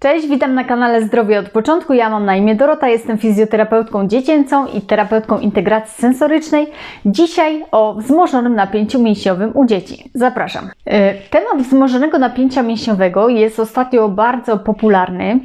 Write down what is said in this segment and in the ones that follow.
Cześć, witam na kanale Zdrowie od początku. Ja mam na imię Dorota, jestem fizjoterapeutką dziecięcą i terapeutką integracji sensorycznej. Dzisiaj o wzmożonym napięciu mięśniowym u dzieci. Zapraszam. E, temat wzmożonego napięcia mięśniowego jest ostatnio bardzo popularny.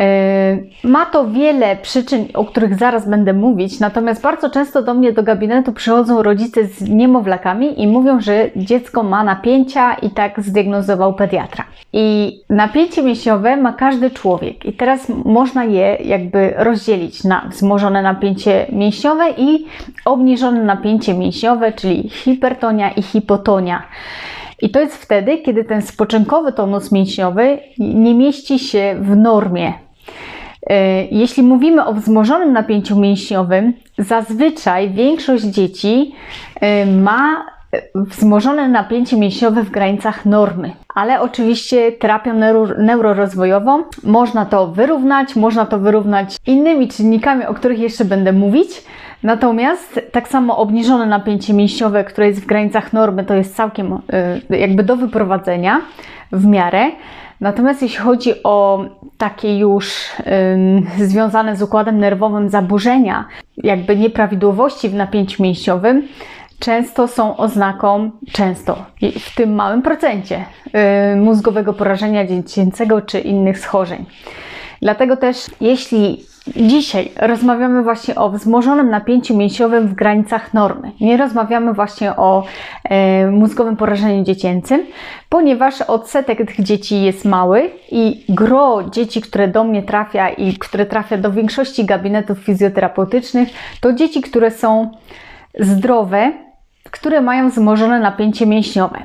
E, ma to wiele przyczyn, o których zaraz będę mówić, natomiast bardzo często do mnie do gabinetu przychodzą rodzice z niemowlakami i mówią, że dziecko ma napięcia i tak zdiagnozował pediatra. I napięcie mięśniowe ma każdy człowiek i teraz można je jakby rozdzielić na wzmożone napięcie mięśniowe i obniżone napięcie mięśniowe, czyli hipertonia i hipotonia. I to jest wtedy, kiedy ten spoczynkowy tonus mięśniowy nie mieści się w normie, jeśli mówimy o wzmożonym napięciu mięśniowym, zazwyczaj większość dzieci e, ma wzmożone napięcie mięśniowe w granicach normy. Ale oczywiście terapią neuro, neurorozwojową można to wyrównać, można to wyrównać innymi czynnikami, o których jeszcze będę mówić. Natomiast tak samo obniżone napięcie mięśniowe, które jest w granicach normy, to jest całkiem e, jakby do wyprowadzenia w miarę. Natomiast jeśli chodzi o takie już związane z układem nerwowym zaburzenia, jakby nieprawidłowości w napięciu mięśniowym, często są oznaką, często, w tym małym procencie, yy, mózgowego porażenia dziecięcego czy innych schorzeń. Dlatego też, jeśli Dzisiaj rozmawiamy właśnie o wzmożonym napięciu mięsiowym w granicach normy. Nie rozmawiamy właśnie o e, mózgowym porażeniu dziecięcym, ponieważ odsetek tych dzieci jest mały i gro dzieci, które do mnie trafia i które trafia do większości gabinetów fizjoterapeutycznych, to dzieci, które są zdrowe, które mają wzmożone napięcie mięśniowe.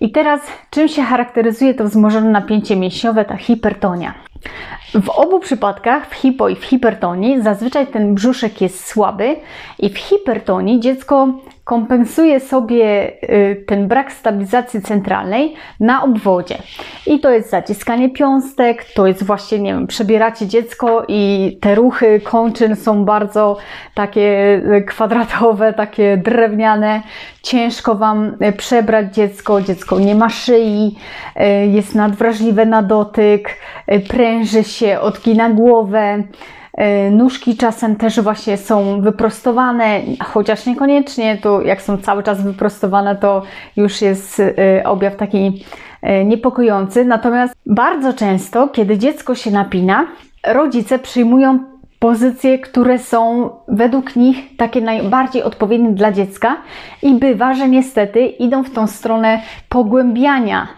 I teraz, czym się charakteryzuje to wzmożone napięcie mięśniowe, ta hipertonia? W obu przypadkach, w hipo i w hipertonii, zazwyczaj ten brzuszek jest słaby i w hipertonii dziecko kompensuje sobie y, ten brak stabilizacji centralnej na obwodzie. I to jest zaciskanie piąstek, to jest właśnie, nie wiem, przebieracie dziecko i te ruchy kończyn są bardzo takie y, kwadratowe, takie drewniane. Ciężko Wam y, przebrać dziecko, dziecko nie ma szyi, jest nadwrażliwe na dotyk, pręży się, odgina głowę. E, nóżki czasem też właśnie są wyprostowane, chociaż niekoniecznie, to jak są cały czas wyprostowane, to już jest e, objaw taki e, niepokojący. Natomiast bardzo często, kiedy dziecko się napina, rodzice przyjmują pozycje, które są według nich takie najbardziej odpowiednie dla dziecka i bywa, że niestety idą w tą stronę pogłębiania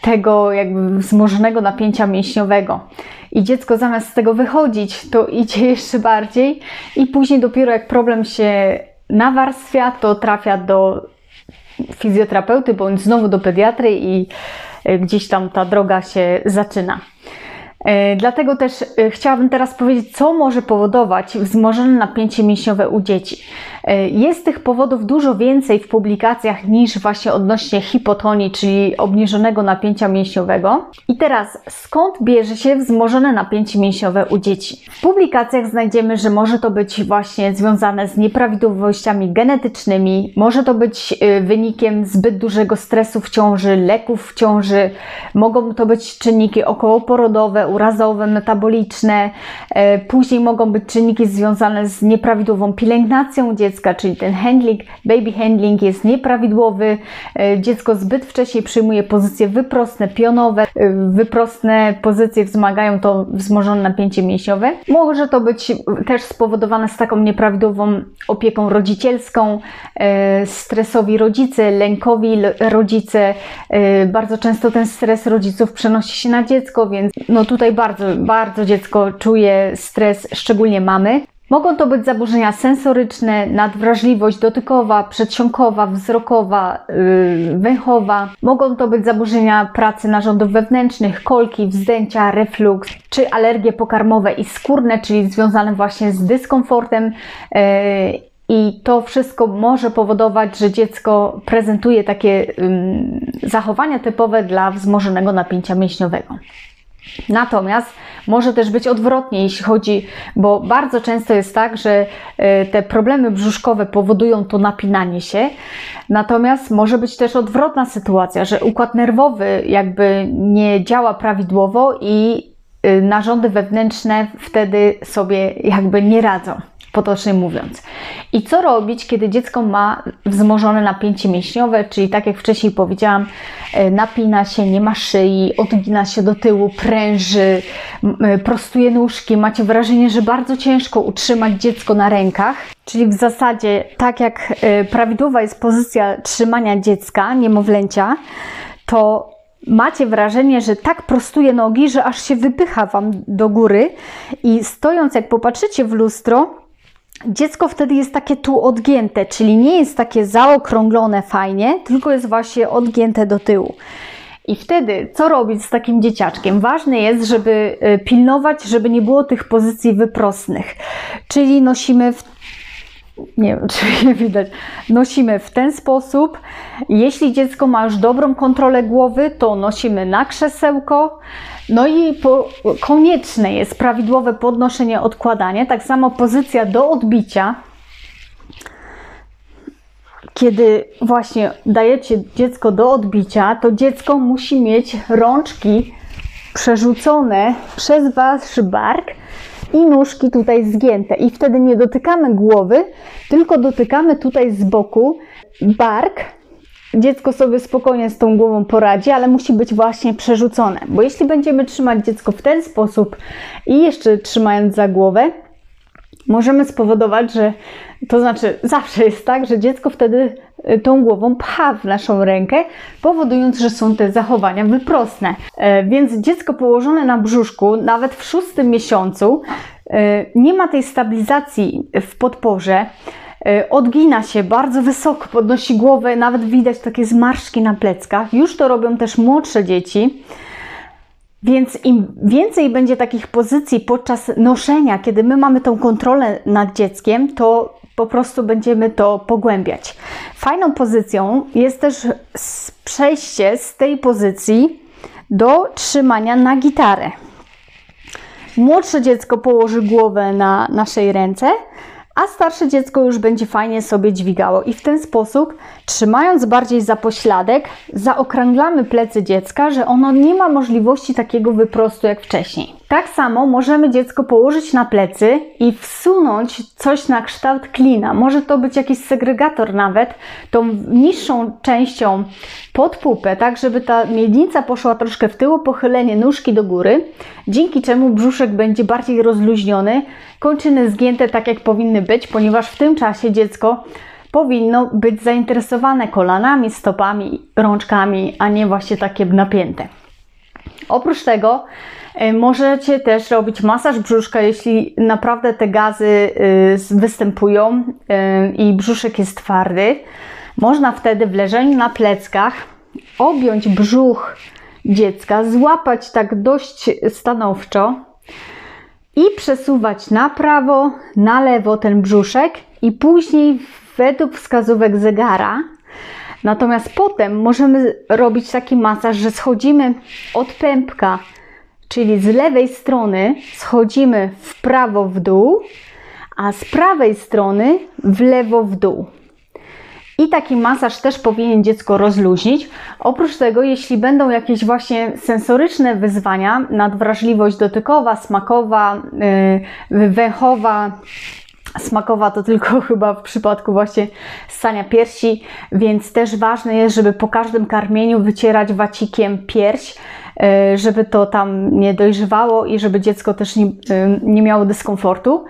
tego jakby wzmożonego napięcia mięśniowego i dziecko zamiast z tego wychodzić, to idzie jeszcze bardziej i później dopiero jak problem się nawarstwia, to trafia do fizjoterapeuty bądź znowu do pediatry i e, gdzieś tam ta droga się zaczyna. E, dlatego też e, chciałabym teraz powiedzieć, co może powodować wzmożone napięcie mięśniowe u dzieci. E, jest tych powodów dużo więcej w publikacjach niż właśnie odnośnie hipotonii, czyli obniżonego napięcia mięśniowego. I teraz, skąd bierze się wzmożone napięcie mięśniowe u dzieci? W publikacjach znajdziemy, że może to być właśnie związane z nieprawidłowościami genetycznymi, może to być wynikiem zbyt dużego stresu w ciąży, leków w ciąży, mogą to być czynniki okołoporodowe, urazowe, metaboliczne. E, później mogą być czynniki związane z nieprawidłową pielęgnacją dziecka, czyli ten handling, baby handling jest nieprawidłowy. E, dziecko zbyt wcześnie przyjmuje pozycje wyprostne, pionowe. E, wyprostne pozycje wzmagają to wzmożone napięcie mięśniowe. Może to być też spowodowane z taką nieprawidłową opieką rodzicielską, stresowi rodzice, lękowi rodzice. Bardzo często ten stres rodziców przenosi się na dziecko, więc no tutaj tutaj bardzo, bardzo dziecko czuje stres, szczególnie mamy. Mogą to być zaburzenia sensoryczne, nadwrażliwość dotykowa, przedsionkowa, wzrokowa, yy, węchowa. Mogą to być zaburzenia pracy narządów wewnętrznych, kolki, wzdęcia, refluks, czy alergie pokarmowe i skórne, czyli związane właśnie z dyskomfortem. Yy, i to wszystko może powodować, że dziecko prezentuje takie zachowania typowe dla wzmożonego napięcia mięśniowego. Natomiast może też być odwrotnie, jeśli chodzi, bo bardzo często jest tak, że e, te problemy brzuszkowe powodują to napinanie się. Natomiast może być też odwrotna sytuacja, że układ nerwowy jakby nie działa prawidłowo i e, narządy wewnętrzne wtedy sobie jakby nie radzą potocznie mówiąc. I co robić, kiedy dziecko ma wzmożone napięcie mięśniowe, czyli tak jak wcześniej powiedziałam, e, napina się, nie ma szyi, odgina się do tyłu, pręży, e, prostuje nóżki, macie wrażenie, że bardzo ciężko utrzymać dziecko na rękach. Czyli w zasadzie, tak jak e, prawidłowa jest pozycja trzymania dziecka, niemowlęcia, to macie wrażenie, że tak prostuje nogi, że aż się wypycha Wam do góry i stojąc, jak popatrzycie w lustro, dziecko wtedy jest takie tu odgięte, czyli nie jest takie zaokrąglone fajnie, tylko jest właśnie odgięte do tyłu. I wtedy co robić z takim dzieciaczkiem? Ważne jest, żeby e, pilnować, żeby nie było tych pozycji wyprostnych. Czyli nosimy w nie wiem, czy je widać. Nosimy w ten sposób. Jeśli dziecko ma już dobrą kontrolę głowy, to nosimy na krzesełko. No i po, konieczne jest prawidłowe podnoszenie, odkładanie. Tak samo pozycja do odbicia. Kiedy właśnie dajecie dziecko do odbicia, to dziecko musi mieć rączki przerzucone przez wasz bark i nóżki tutaj zgięte. I wtedy nie dotykamy głowy, tylko dotykamy tutaj z boku bark. Dziecko sobie spokojnie z tą głową poradzi, ale musi być właśnie przerzucone. Bo jeśli będziemy trzymać dziecko w ten sposób i jeszcze trzymając za głowę, możemy spowodować, że to znaczy zawsze jest tak, że dziecko wtedy y, tą głową pcha w naszą rękę, powodując, że są te zachowania wyprostne. E, więc dziecko położone na brzuszku, nawet w szóstym miesiącu, e, nie ma tej stabilizacji w podporze, odgina się bardzo wysoko, podnosi głowę, nawet widać takie zmarszczki na pleckach. Już to robią też młodsze dzieci. Więc im więcej będzie takich pozycji podczas noszenia, kiedy my mamy tą kontrolę nad dzieckiem, to po prostu będziemy to pogłębiać. Fajną pozycją jest też przejście z tej pozycji do trzymania na gitarę. Młodsze dziecko położy głowę na naszej ręce, a starsze dziecko już będzie fajnie sobie dźwigało. I w ten sposób, trzymając bardziej za pośladek, zaokrąglamy plecy dziecka, że ono nie ma możliwości takiego wyprostu jak wcześniej. Tak samo możemy dziecko położyć na plecy i wsunąć coś na kształt klina. Może to być jakiś segregator nawet, tą niższą częścią pod pupę, tak żeby ta miednica poszła troszkę w tył, pochylenie nóżki do góry, dzięki czemu brzuszek będzie bardziej rozluźniony, kończyny zgięte tak jak powinny być, ponieważ w tym czasie dziecko powinno być zainteresowane kolanami, stopami, rączkami, a nie właśnie takie napięte. Oprócz tego możecie też robić masaż brzuszka, jeśli naprawdę te gazy y, występują y, i brzuszek jest twardy. Można wtedy w leżeniu na pleckach objąć brzuch dziecka, złapać tak dość stanowczo i przesuwać na prawo, na lewo ten brzuszek i później według wskazówek zegara. Natomiast potem możemy robić taki masaż, że schodzimy od pępka Czyli z lewej strony schodzimy w prawo w dół, a z prawej strony w lewo w dół. I taki masaż też powinien dziecko rozluźnić. Oprócz tego, jeśli będą jakieś właśnie sensoryczne wyzwania, nadwrażliwość dotykowa, smakowa, yy, węchowa, smakowa to tylko chyba w przypadku właśnie ssania piersi, więc też ważne jest, żeby po każdym karmieniu wycierać wacikiem pierś, E, żeby to tam nie dojrzewało i żeby dziecko też nie, e, nie miało dyskomfortu.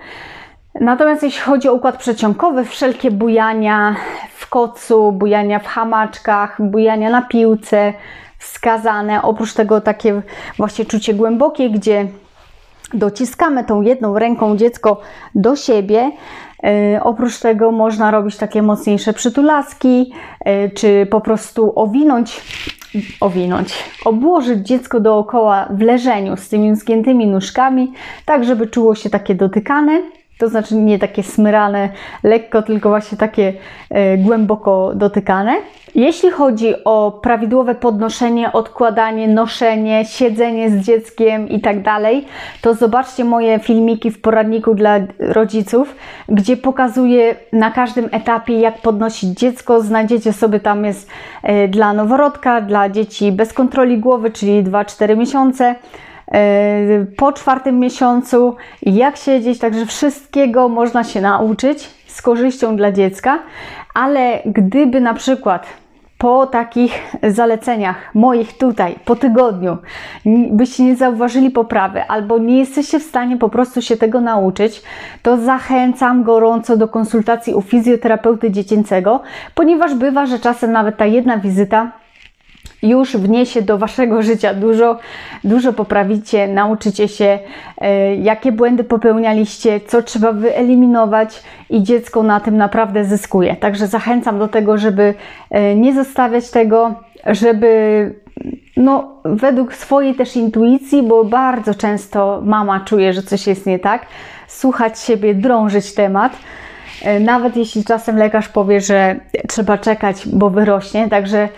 Natomiast jeśli chodzi o układ przeciągowy, wszelkie bujania w kocu, bujania w hamaczkach, bujania na piłce, wskazane. Oprócz tego takie właśnie czucie głębokie, gdzie dociskamy tą jedną ręką dziecko do siebie. E, oprócz tego można robić takie mocniejsze przytulaski, czy po prostu owinąć owinąć, obłożyć dziecko dookoła w leżeniu z tymi zgiętymi nóżkami, tak żeby czuło się takie dotykane. To znaczy nie takie smyrane lekko, tylko właśnie takie e, głęboko dotykane. Jeśli chodzi o prawidłowe podnoszenie, odkładanie, noszenie, siedzenie z dzieckiem i tak dalej, to zobaczcie moje filmiki w poradniku dla rodziców, gdzie pokazuję na każdym etapie, jak podnosić dziecko. Znajdziecie sobie tam jest e, dla noworodka, dla dzieci bez kontroli głowy, czyli 2-4 miesiące po czwartym miesiącu, jak siedzieć, także wszystkiego można się nauczyć z korzyścią dla dziecka, ale gdyby na przykład po takich zaleceniach moich tutaj, po tygodniu, byście nie zauważyli poprawy albo nie jesteście w stanie po prostu się tego nauczyć, to zachęcam gorąco do konsultacji u fizjoterapeuty dziecięcego, ponieważ bywa, że czasem nawet ta jedna wizyta już wniesie do waszego życia dużo, dużo poprawicie, nauczycie się, e, jakie błędy popełnialiście, co trzeba wyeliminować i dziecko na tym naprawdę zyskuje. Także zachęcam do tego, żeby e, nie zostawiać tego, żeby no, według swojej też intuicji, bo bardzo często mama czuje, że coś jest nie tak, słuchać siebie, drążyć temat e, nawet jeśli czasem lekarz powie, że trzeba czekać, bo wyrośnie. Także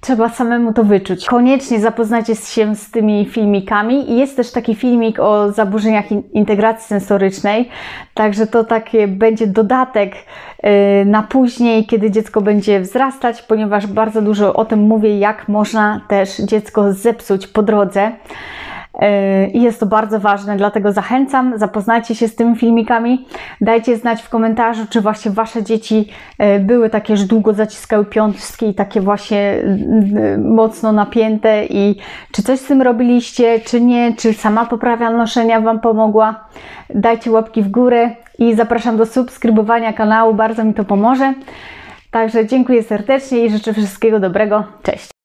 trzeba samemu to wyczuć. Koniecznie zapoznajcie się z tymi filmikami. Jest też taki filmik o zaburzeniach integracji sensorycznej, także to takie będzie dodatek y, na później, kiedy dziecko będzie wzrastać, ponieważ bardzo dużo o tym mówię, jak można też dziecko zepsuć po drodze. Yy, I jest to bardzo ważne, dlatego zachęcam, zapoznajcie się z tymi filmikami, dajcie znać w komentarzu, czy właśnie Wasze dzieci yy, były takie, że długo zaciskały piątki i takie właśnie yy, mocno napięte i czy coś z tym robiliście, czy nie, czy sama poprawia noszenia Wam pomogła. Dajcie łapki w górę i zapraszam do subskrybowania kanału, bardzo mi to pomoże. Także dziękuję serdecznie i życzę wszystkiego dobrego. Cześć!